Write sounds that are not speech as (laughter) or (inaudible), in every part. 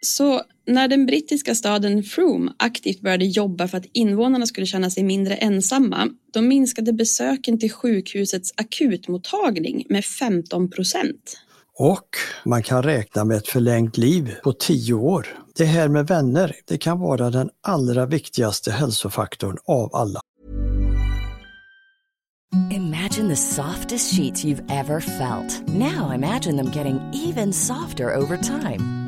Så när den brittiska staden Frome aktivt började jobba för att invånarna skulle känna sig mindre ensamma, då minskade besöken till sjukhusets akutmottagning med 15 procent. Och man kan räkna med ett förlängt liv på 10 år. Det här med vänner, det kan vara den allra viktigaste hälsofaktorn av alla. Imagine the softest sheets you've ever felt. Now imagine them getting even softer over time.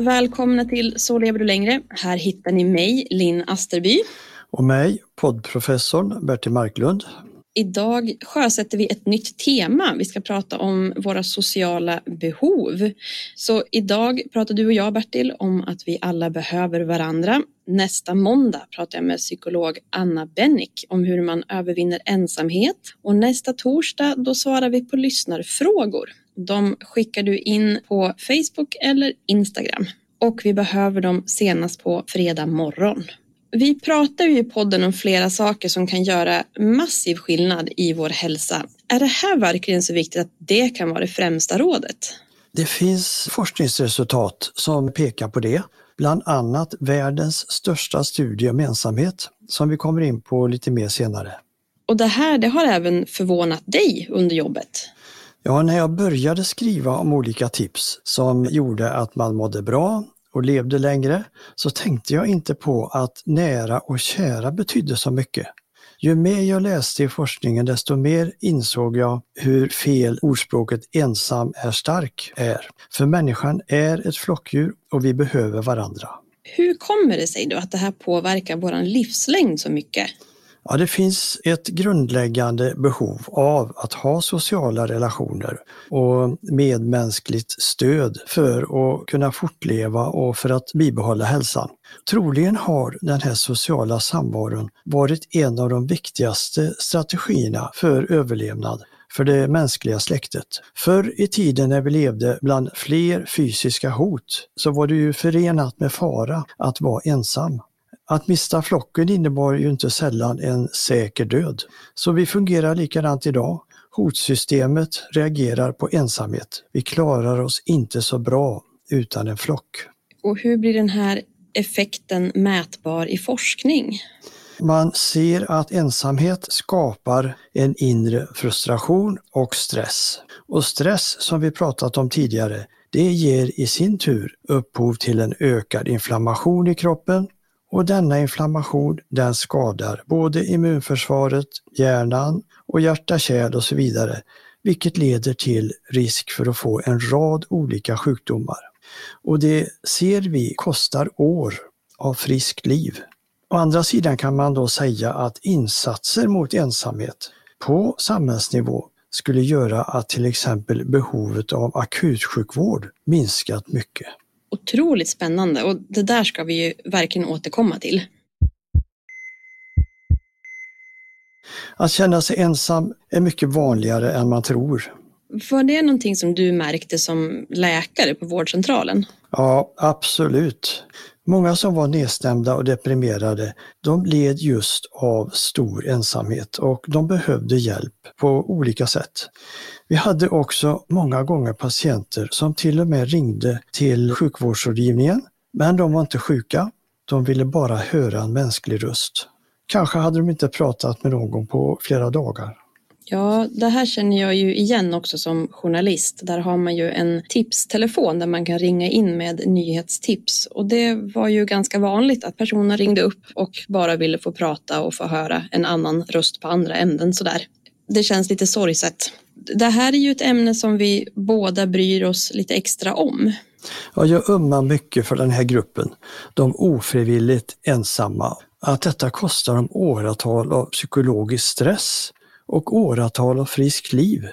Välkomna till Så lever du längre. Här hittar ni mig, Linn Asterby. Och mig, poddprofessorn Bertil Marklund. Idag sjösätter vi ett nytt tema. Vi ska prata om våra sociala behov. Så idag pratar du och jag Bertil om att vi alla behöver varandra. Nästa måndag pratar jag med psykolog Anna Bennick om hur man övervinner ensamhet och nästa torsdag då svarar vi på lyssnarfrågor. De skickar du in på Facebook eller Instagram och vi behöver dem senast på fredag morgon. Vi pratar ju i podden om flera saker som kan göra massiv skillnad i vår hälsa. Är det här verkligen så viktigt att det kan vara det främsta rådet? Det finns forskningsresultat som pekar på det. Bland annat världens största studie om ensamhet som vi kommer in på lite mer senare. Och det här det har även förvånat dig under jobbet. Ja, när jag började skriva om olika tips som gjorde att man mådde bra och levde längre så tänkte jag inte på att nära och kära betydde så mycket. Ju mer jag läste i forskningen desto mer insåg jag hur fel ordspråket ensam är stark är. För människan är ett flockdjur och vi behöver varandra. Hur kommer det sig då att det här påverkar vår livslängd så mycket? Ja, det finns ett grundläggande behov av att ha sociala relationer och medmänskligt stöd för att kunna fortleva och för att bibehålla hälsan. Troligen har den här sociala samvaron varit en av de viktigaste strategierna för överlevnad för det mänskliga släktet. Förr i tiden när vi levde bland fler fysiska hot så var det ju förenat med fara att vara ensam. Att mista flocken innebar ju inte sällan en säker död. Så vi fungerar likadant idag. Hotsystemet reagerar på ensamhet. Vi klarar oss inte så bra utan en flock. Och hur blir den här effekten mätbar i forskning? Man ser att ensamhet skapar en inre frustration och stress. Och stress, som vi pratat om tidigare, det ger i sin tur upphov till en ökad inflammation i kroppen och denna inflammation den skadar både immunförsvaret, hjärnan och hjärta-kärl och så vidare, vilket leder till risk för att få en rad olika sjukdomar. Och det ser vi kostar år av friskt liv. Å andra sidan kan man då säga att insatser mot ensamhet på samhällsnivå skulle göra att till exempel behovet av akutsjukvård minskat mycket. Otroligt spännande och det där ska vi ju verkligen återkomma till. Att känna sig ensam är mycket vanligare än man tror. Var det någonting som du märkte som läkare på vårdcentralen? Ja, absolut. Många som var nedstämda och deprimerade, de led just av stor ensamhet och de behövde hjälp på olika sätt. Vi hade också många gånger patienter som till och med ringde till sjukvårdsrådgivningen, men de var inte sjuka. De ville bara höra en mänsklig röst. Kanske hade de inte pratat med någon på flera dagar. Ja, det här känner jag ju igen också som journalist. Där har man ju en tipstelefon där man kan ringa in med nyhetstips. Och det var ju ganska vanligt att personer ringde upp och bara ville få prata och få höra en annan röst på andra änden sådär. Det känns lite sorgset. Det här är ju ett ämne som vi båda bryr oss lite extra om. Ja, jag ömmar mycket för den här gruppen, de ofrivilligt ensamma. Att detta kostar dem åratal av psykologisk stress och åratal av friskt liv.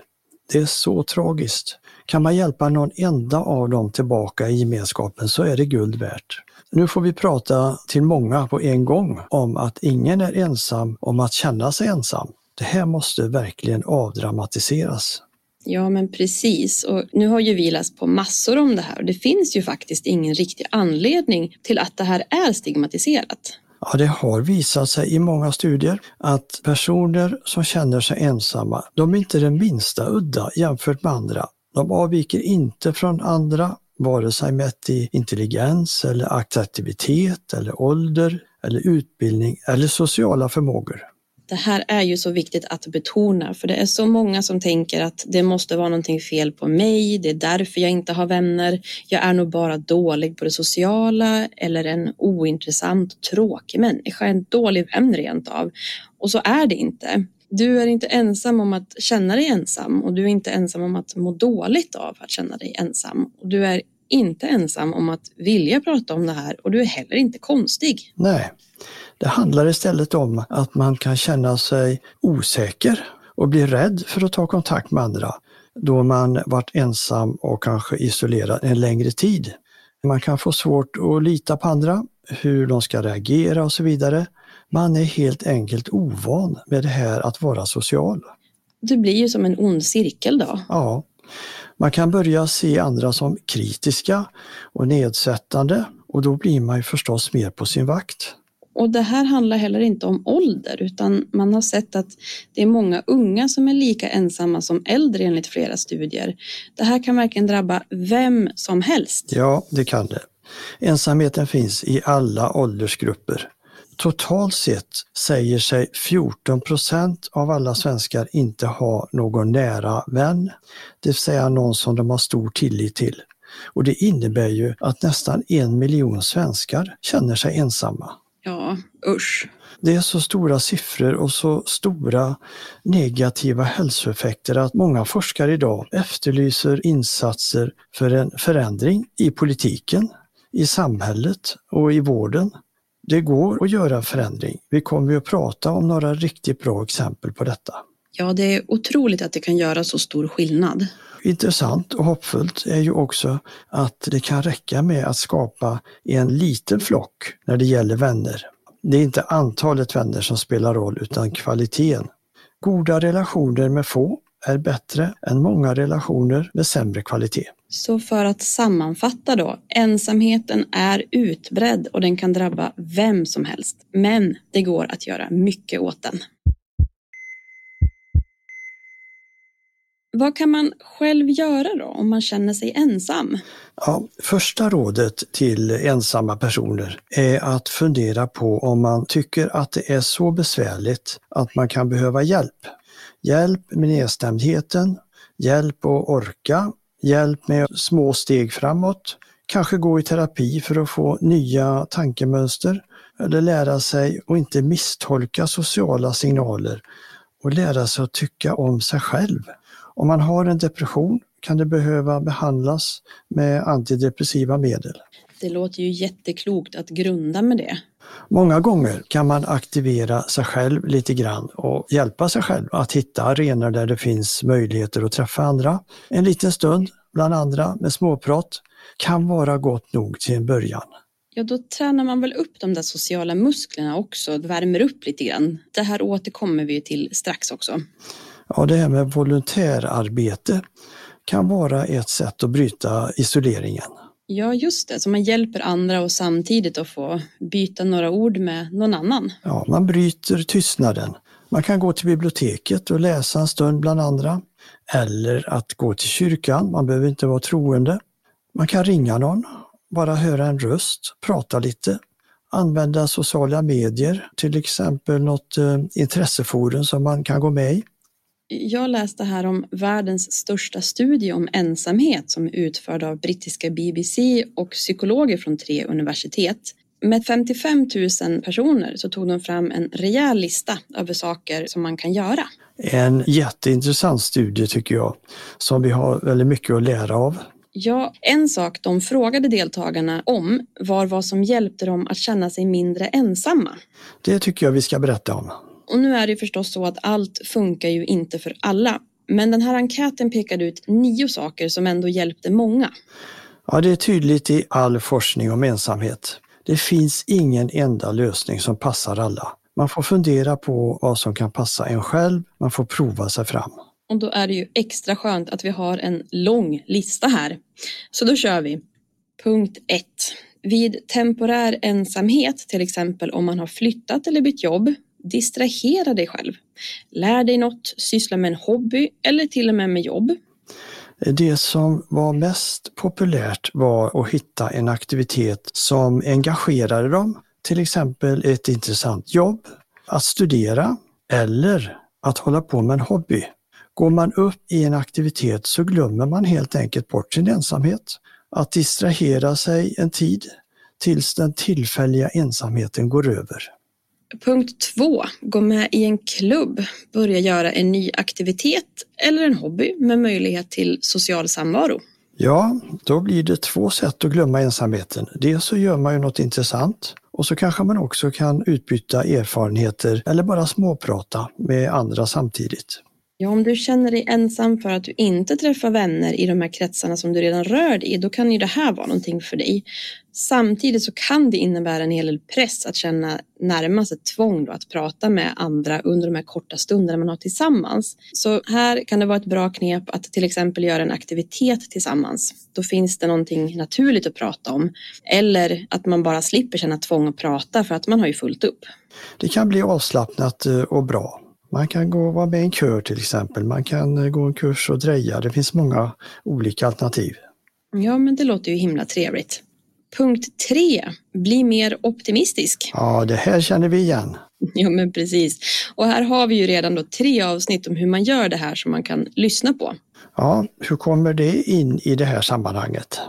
Det är så tragiskt. Kan man hjälpa någon enda av dem tillbaka i gemenskapen så är det guld värt. Nu får vi prata till många på en gång om att ingen är ensam om att känna sig ensam. Det här måste verkligen avdramatiseras. Ja, men precis. Och nu har ju vi läst på massor om det här och det finns ju faktiskt ingen riktig anledning till att det här är stigmatiserat. Ja, det har visat sig i många studier att personer som känner sig ensamma, de är inte den minsta udda jämfört med andra. De avviker inte från andra, vare sig mätt i intelligens eller attraktivitet eller ålder eller utbildning eller sociala förmågor. Det här är ju så viktigt att betona för det är så många som tänker att det måste vara någonting fel på mig. Det är därför jag inte har vänner. Jag är nog bara dålig på det sociala eller en ointressant, tråkig människa, en dålig vän rent av. Och så är det inte. Du är inte ensam om att känna dig ensam och du är inte ensam om att må dåligt av att känna dig ensam. Och du är inte ensam om att vilja prata om det här och du är heller inte konstig. Nej, det handlar istället om att man kan känna sig osäker och bli rädd för att ta kontakt med andra då man varit ensam och kanske isolerad en längre tid. Man kan få svårt att lita på andra, hur de ska reagera och så vidare. Man är helt enkelt ovan med det här att vara social. Det blir ju som en ond cirkel då. Ja. Man kan börja se andra som kritiska och nedsättande och då blir man ju förstås mer på sin vakt. Och det här handlar heller inte om ålder utan man har sett att det är många unga som är lika ensamma som äldre enligt flera studier. Det här kan verkligen drabba vem som helst. Ja, det kan det. Ensamheten finns i alla åldersgrupper. Totalt sett säger sig 14 procent av alla svenskar inte ha någon nära vän, det vill säga någon som de har stor tillit till. Och det innebär ju att nästan en miljon svenskar känner sig ensamma. Ja, usch. Det är så stora siffror och så stora negativa hälsoeffekter att många forskare idag efterlyser insatser för en förändring i politiken, i samhället och i vården. Det går att göra förändring. Vi kommer att prata om några riktigt bra exempel på detta. Ja, det är otroligt att det kan göra så stor skillnad. Intressant och hoppfullt är ju också att det kan räcka med att skapa en liten flock när det gäller vänner. Det är inte antalet vänner som spelar roll utan kvaliteten. Goda relationer med få är bättre än många relationer med sämre kvalitet. Så för att sammanfatta då, ensamheten är utbredd och den kan drabba vem som helst. Men det går att göra mycket åt den. Vad kan man själv göra då om man känner sig ensam? Ja, första rådet till ensamma personer är att fundera på om man tycker att det är så besvärligt att man kan behöva hjälp. Hjälp med nedstämdheten, hjälp att orka, hjälp med små steg framåt, kanske gå i terapi för att få nya tankemönster eller lära sig att inte misstolka sociala signaler och lära sig att tycka om sig själv. Om man har en depression kan det behöva behandlas med antidepressiva medel. Det låter ju jätteklokt att grunda med det. Många gånger kan man aktivera sig själv lite grann och hjälpa sig själv att hitta arenor där det finns möjligheter att träffa andra. En liten stund bland andra med småprat kan vara gott nog till en början. Ja, då tränar man väl upp de där sociala musklerna också, värmer upp lite grann. Det här återkommer vi till strax också. Ja, det här med volontärarbete kan vara ett sätt att bryta isoleringen. Ja, just det. Så man hjälper andra och samtidigt att få byta några ord med någon annan. Ja, man bryter tystnaden. Man kan gå till biblioteket och läsa en stund bland andra. Eller att gå till kyrkan, man behöver inte vara troende. Man kan ringa någon, bara höra en röst, prata lite. Använda sociala medier, till exempel något eh, intresseforum som man kan gå med i. Jag läste här om världens största studie om ensamhet som är utförd av brittiska BBC och psykologer från tre universitet. Med 55 000 personer så tog de fram en rejäl lista över saker som man kan göra. En jätteintressant studie tycker jag, som vi har väldigt mycket att lära av. Ja, en sak de frågade deltagarna om var vad som hjälpte dem att känna sig mindre ensamma. Det tycker jag vi ska berätta om. Och nu är det förstås så att allt funkar ju inte för alla. Men den här enkäten pekade ut nio saker som ändå hjälpte många. Ja, det är tydligt i all forskning om ensamhet. Det finns ingen enda lösning som passar alla. Man får fundera på vad som kan passa en själv, man får prova sig fram. Och då är det ju extra skönt att vi har en lång lista här. Så då kör vi. Punkt 1. Vid temporär ensamhet, till exempel om man har flyttat eller bytt jobb, distrahera dig själv. Lär dig något, syssla med en hobby eller till och med med jobb. Det som var mest populärt var att hitta en aktivitet som engagerade dem, till exempel ett intressant jobb, att studera eller att hålla på med en hobby. Går man upp i en aktivitet så glömmer man helt enkelt bort sin ensamhet. Att distrahera sig en tid tills den tillfälliga ensamheten går över. Punkt två, gå med i en klubb, börja göra en ny aktivitet eller en hobby med möjlighet till social samvaro. Ja, då blir det två sätt att glömma ensamheten. Dels så gör man ju något intressant och så kanske man också kan utbyta erfarenheter eller bara småprata med andra samtidigt. Ja, om du känner dig ensam för att du inte träffar vänner i de här kretsarna som du redan rör dig i, då kan ju det här vara någonting för dig. Samtidigt så kan det innebära en hel del press att känna närmast ett tvång då, att prata med andra under de här korta stunderna man har tillsammans. Så här kan det vara ett bra knep att till exempel göra en aktivitet tillsammans. Då finns det någonting naturligt att prata om. Eller att man bara slipper känna tvång att prata för att man har ju fullt upp. Det kan bli avslappnat eh, och bra. Man kan gå vara med i en kör till exempel. Man kan eh, gå en kurs och dreja. Det finns många olika alternativ. Ja, men det låter ju himla trevligt. Punkt tre, bli mer optimistisk. Ja, det här känner vi igen. (laughs) Ja, men precis. Och här har vi ju redan då tre avsnitt om hur man gör det här som man kan lyssna på. Ja, hur kommer det in i det här sammanhanget?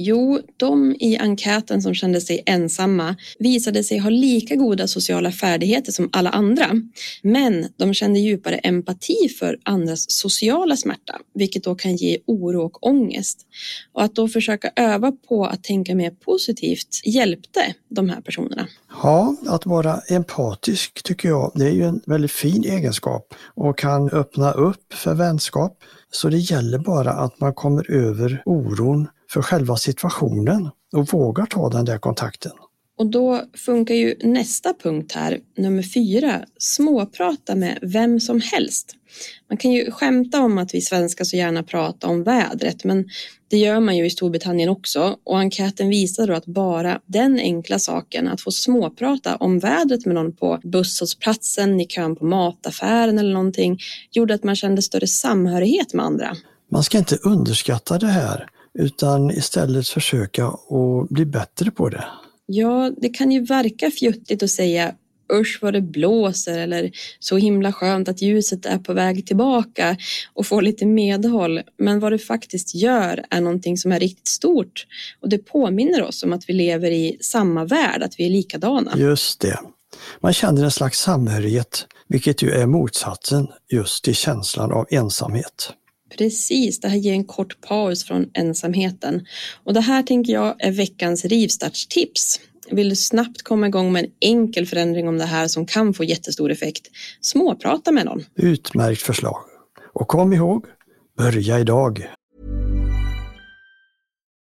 Jo, de i enkäten som kände sig ensamma visade sig ha lika goda sociala färdigheter som alla andra. Men de kände djupare empati för andras sociala smärta, vilket då kan ge oro och ångest. Och att då försöka öva på att tänka mer positivt hjälpte de här personerna. Ja, att vara empatisk tycker jag, det är ju en väldigt fin egenskap och kan öppna upp för vänskap. Så det gäller bara att man kommer över oron för själva situationen och vågar ta den där kontakten. Och då funkar ju nästa punkt här, nummer fyra, småprata med vem som helst. Man kan ju skämta om att vi svenskar så gärna pratar om vädret, men det gör man ju i Storbritannien också och enkäten visar då att bara den enkla saken att få småprata om vädret med någon på busshållplatsen, i kön på mataffären eller någonting gjorde att man kände större samhörighet med andra. Man ska inte underskatta det här utan istället försöka att bli bättre på det. Ja, det kan ju verka fjuttigt att säga usch vad det blåser eller så himla skönt att ljuset är på väg tillbaka och få lite medhåll. Men vad det faktiskt gör är någonting som är riktigt stort och det påminner oss om att vi lever i samma värld, att vi är likadana. Just det. Man känner en slags samhörighet, vilket ju är motsatsen just till känslan av ensamhet. Precis, det här ger en kort paus från ensamheten. Och det här tänker jag är veckans rivstartstips. Vill du snabbt komma igång med en enkel förändring om det här som kan få jättestor effekt? Småprata med någon. Utmärkt förslag. Och kom ihåg, börja idag.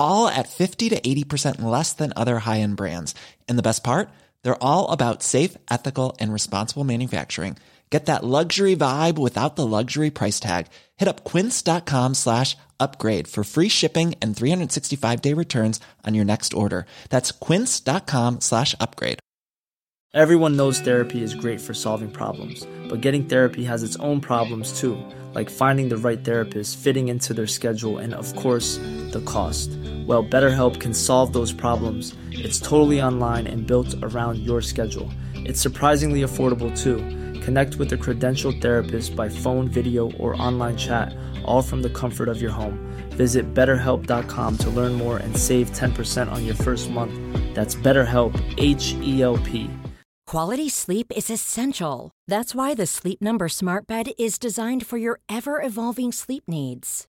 all at 50 to 80% less than other high-end brands. And the best part? They're all about safe, ethical, and responsible manufacturing. Get that luxury vibe without the luxury price tag. Hit up quince.com slash upgrade for free shipping and 365-day returns on your next order. That's quince.com slash upgrade. Everyone knows therapy is great for solving problems, but getting therapy has its own problems too, like finding the right therapist, fitting into their schedule, and of course, the cost. Well, BetterHelp can solve those problems. It's totally online and built around your schedule. It's surprisingly affordable too. Connect with a credentialed therapist by phone, video, or online chat, all from the comfort of your home. Visit betterhelp.com to learn more and save 10% on your first month. That's BetterHelp, H E L P. Quality sleep is essential. That's why the Sleep Number Smart Bed is designed for your ever evolving sleep needs.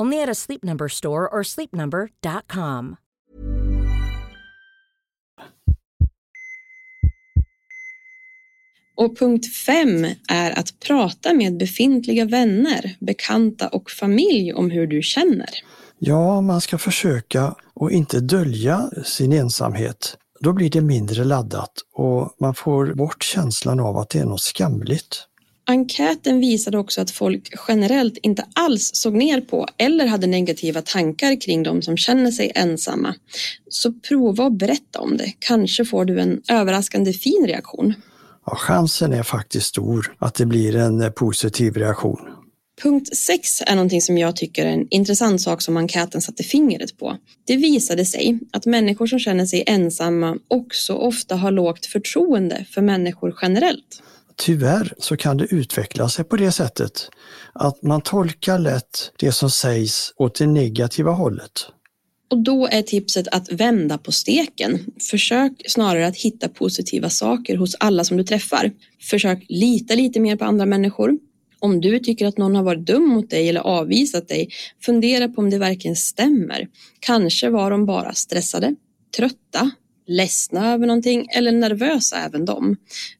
Only at a Sleep Number store or sleepnumber.com. Och punkt fem är att prata med befintliga vänner, bekanta och familj om hur du känner. Ja, man ska försöka och inte dölja sin ensamhet. Då blir det mindre laddat och man får bort känslan av att det är något skamligt. Enkäten visade också att folk generellt inte alls såg ner på eller hade negativa tankar kring de som känner sig ensamma. Så prova att berätta om det. Kanske får du en överraskande fin reaktion. Ja, chansen är faktiskt stor att det blir en positiv reaktion. Punkt 6 är någonting som jag tycker är en intressant sak som enkäten satte fingret på. Det visade sig att människor som känner sig ensamma också ofta har lågt förtroende för människor generellt. Tyvärr så kan det utveckla sig på det sättet att man tolkar lätt det som sägs åt det negativa hållet. Och då är tipset att vända på steken. Försök snarare att hitta positiva saker hos alla som du träffar. Försök lita lite mer på andra människor. Om du tycker att någon har varit dum mot dig eller avvisat dig, fundera på om det verkligen stämmer. Kanske var de bara stressade, trötta, ledsna över någonting eller nervösa även de.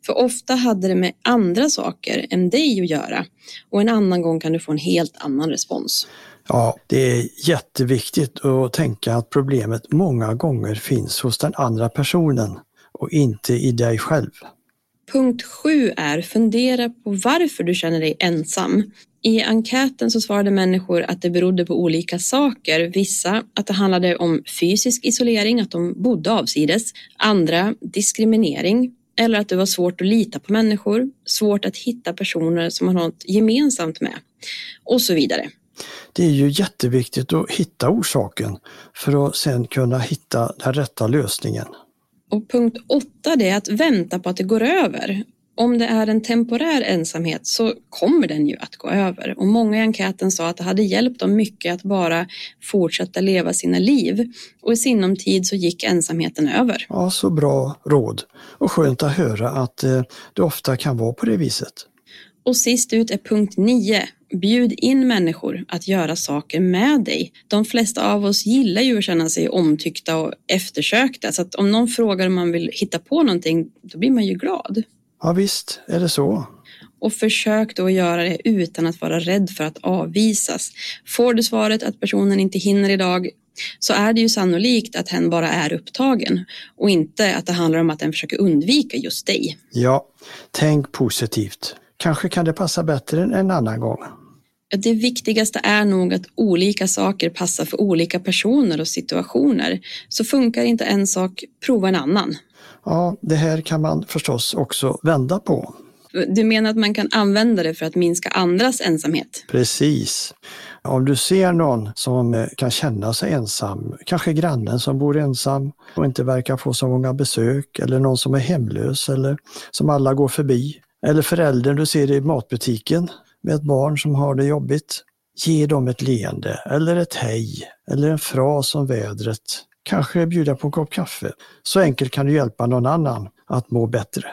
För ofta hade det med andra saker än dig att göra och en annan gång kan du få en helt annan respons. Ja, det är jätteviktigt att tänka att problemet många gånger finns hos den andra personen och inte i dig själv. Punkt sju är fundera på varför du känner dig ensam. I enkäten så svarade människor att det berodde på olika saker. Vissa att det handlade om fysisk isolering, att de bodde avsides. Andra diskriminering eller att det var svårt att lita på människor, svårt att hitta personer som man har något gemensamt med och så vidare. Det är ju jätteviktigt att hitta orsaken för att sen kunna hitta den rätta lösningen. Och punkt åtta det är att vänta på att det går över. Om det är en temporär ensamhet så kommer den ju att gå över och många i enkäten sa att det hade hjälpt dem mycket att bara fortsätta leva sina liv och i sinom tid så gick ensamheten över. Ja, så bra råd och skönt att höra att eh, det ofta kan vara på det viset. Och sist ut är punkt 9. Bjud in människor att göra saker med dig. De flesta av oss gillar ju att känna sig omtyckta och eftersökta så att om någon frågar om man vill hitta på någonting då blir man ju glad. Ja visst är det så. Och försök då att göra det utan att vara rädd för att avvisas. Får du svaret att personen inte hinner idag så är det ju sannolikt att hen bara är upptagen och inte att det handlar om att den försöker undvika just dig. Ja, tänk positivt. Kanske kan det passa bättre en annan gång. Det viktigaste är nog att olika saker passar för olika personer och situationer. Så funkar inte en sak, prova en annan. Ja, det här kan man förstås också vända på. Du menar att man kan använda det för att minska andras ensamhet? Precis. Om du ser någon som eh, kan känna sig ensam, kanske grannen som bor ensam och inte verkar få så många besök eller någon som är hemlös eller som alla går förbi. Eller föräldern du ser i matbutiken med ett barn som har det jobbigt. Ge dem ett leende eller ett hej eller en fras om vädret. Kanske bjuda på en kopp kaffe. Så enkelt kan du hjälpa någon annan att må bättre.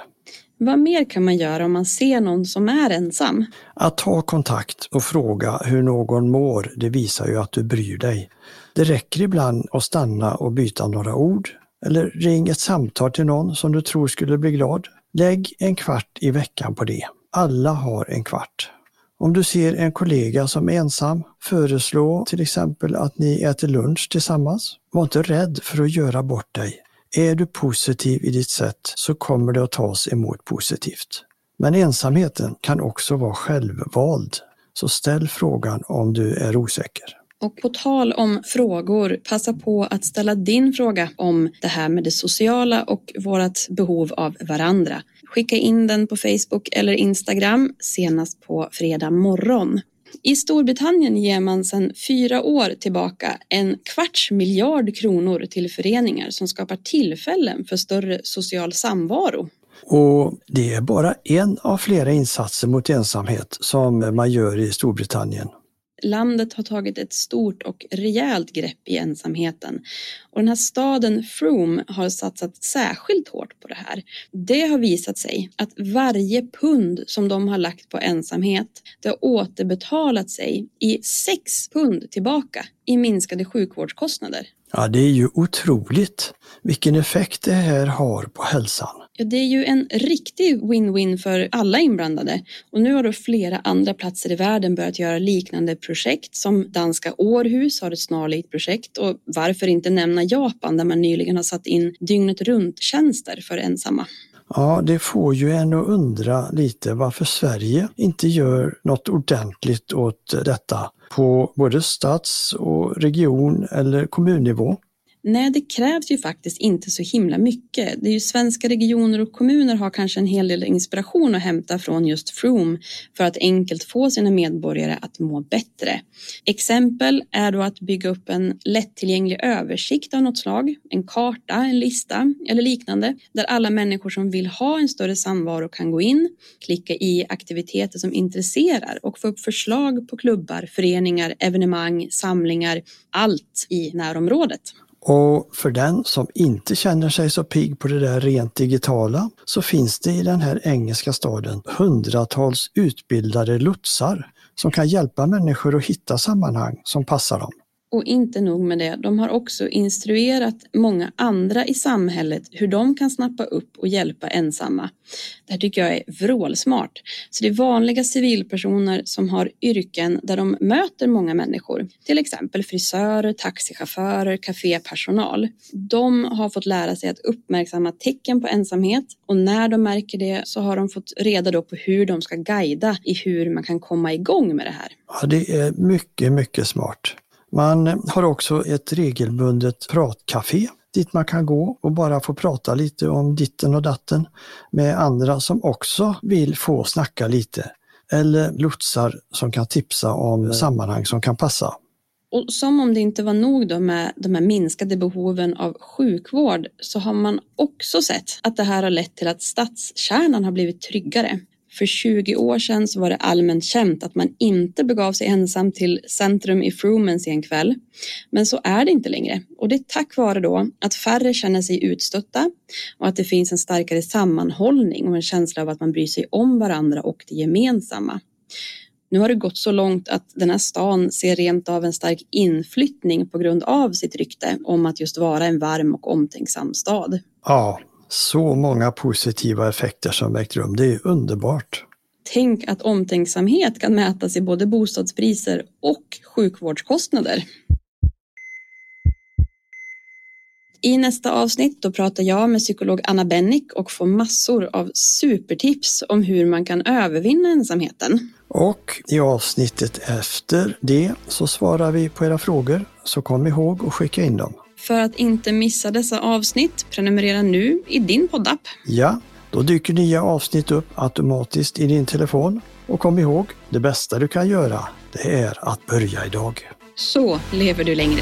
Vad mer kan man göra om man ser någon som är ensam? Att ta kontakt och fråga hur någon mår, det visar ju att du bryr dig. Det räcker ibland att stanna och byta några ord eller ring ett samtal till någon som du tror skulle bli glad. Lägg en kvart i veckan på det. Alla har en kvart. Om du ser en kollega som är ensam, föreslå till exempel att ni äter lunch tillsammans. Var inte rädd för att göra bort dig. Är du positiv i ditt sätt så kommer det att tas emot positivt. Men ensamheten kan också vara självvald. Så ställ frågan om du är osäker. Och på tal om frågor, passa på att ställa din fråga om det här med det sociala och vårt behov av varandra. Skicka in den på Facebook eller Instagram senast på fredag morgon. I Storbritannien ger man sedan fyra år tillbaka en kvarts miljard kronor till föreningar som skapar tillfällen för större social samvaro. Och det är bara en av flera insatser mot ensamhet som man gör i Storbritannien. Landet har tagit ett stort och rejält grepp i ensamheten och den här staden Frome har satsat särskilt hårt på det här. Det har visat sig att varje pund som de har lagt på ensamhet, det har återbetalat sig i sex pund tillbaka i minskade sjukvårdskostnader. Ja, det är ju otroligt vilken effekt det här har på hälsan. Ja, det är ju en riktig win-win för alla inblandade och nu har då flera andra platser i världen börjat göra liknande projekt som danska Århus har ett snarlikt projekt och varför inte nämna Japan där man nyligen har satt in dygnet runt tjänster för ensamma. Ja, det får ju en att undra lite varför Sverige inte gör något ordentligt åt detta på både stats och region eller kommunnivå. Nej, det krävs ju faktiskt inte så himla mycket. Det är ju svenska regioner och kommuner har kanske en hel del inspiration att hämta från just Froome för att enkelt få sina medborgare att må bättre. Exempel är då att bygga upp en lättillgänglig översikt av något slag, en karta, en lista eller liknande där alla människor som vill ha en större samvaro kan gå in, klicka i aktiviteter som intresserar och få upp förslag på klubbar, föreningar, evenemang, samlingar, allt i närområdet. Och för den som inte känner sig så pigg på det där rent digitala så finns det i den här engelska staden hundratals utbildade lotsar som kan hjälpa människor att hitta sammanhang som passar dem. Och inte nog med det, de har också instruerat många andra i samhället hur de kan snappa upp och hjälpa ensamma. Det här tycker jag är vrålsmart. Så det är vanliga civilpersoner som har yrken där de möter många människor, till exempel frisörer, taxichaufförer, kafépersonal. De har fått lära sig att uppmärksamma tecken på ensamhet och när de märker det så har de fått reda då på hur de ska guida i hur man kan komma igång med det här. Ja, det är mycket, mycket smart. Man har också ett regelbundet pratcafé dit man kan gå och bara få prata lite om ditten och datten med andra som också vill få snacka lite. Eller lotsar som kan tipsa om sammanhang som kan passa. Och som om det inte var nog då med de här minskade behoven av sjukvård så har man också sett att det här har lett till att stadskärnan har blivit tryggare. För 20 år sedan så var det allmänt känt att man inte begav sig ensam till centrum i Frumens en kväll. Men så är det inte längre och det är tack vare då att färre känner sig utstötta och att det finns en starkare sammanhållning och en känsla av att man bryr sig om varandra och det gemensamma. Nu har det gått så långt att den här stan ser rent av en stark inflyttning på grund av sitt rykte om att just vara en varm och omtänksam stad. Ja, så många positiva effekter som ägt rum. Det är underbart. Tänk att omtänksamhet kan mätas i både bostadspriser och sjukvårdskostnader. I nästa avsnitt då pratar jag med psykolog Anna Bennick och får massor av supertips om hur man kan övervinna ensamheten. Och i avsnittet efter det så svarar vi på era frågor, så kom ihåg att skicka in dem. För att inte missa dessa avsnitt, prenumerera nu i din poddapp. Ja, då dyker nya avsnitt upp automatiskt i din telefon. Och kom ihåg, det bästa du kan göra, det är att börja idag. Så lever du längre.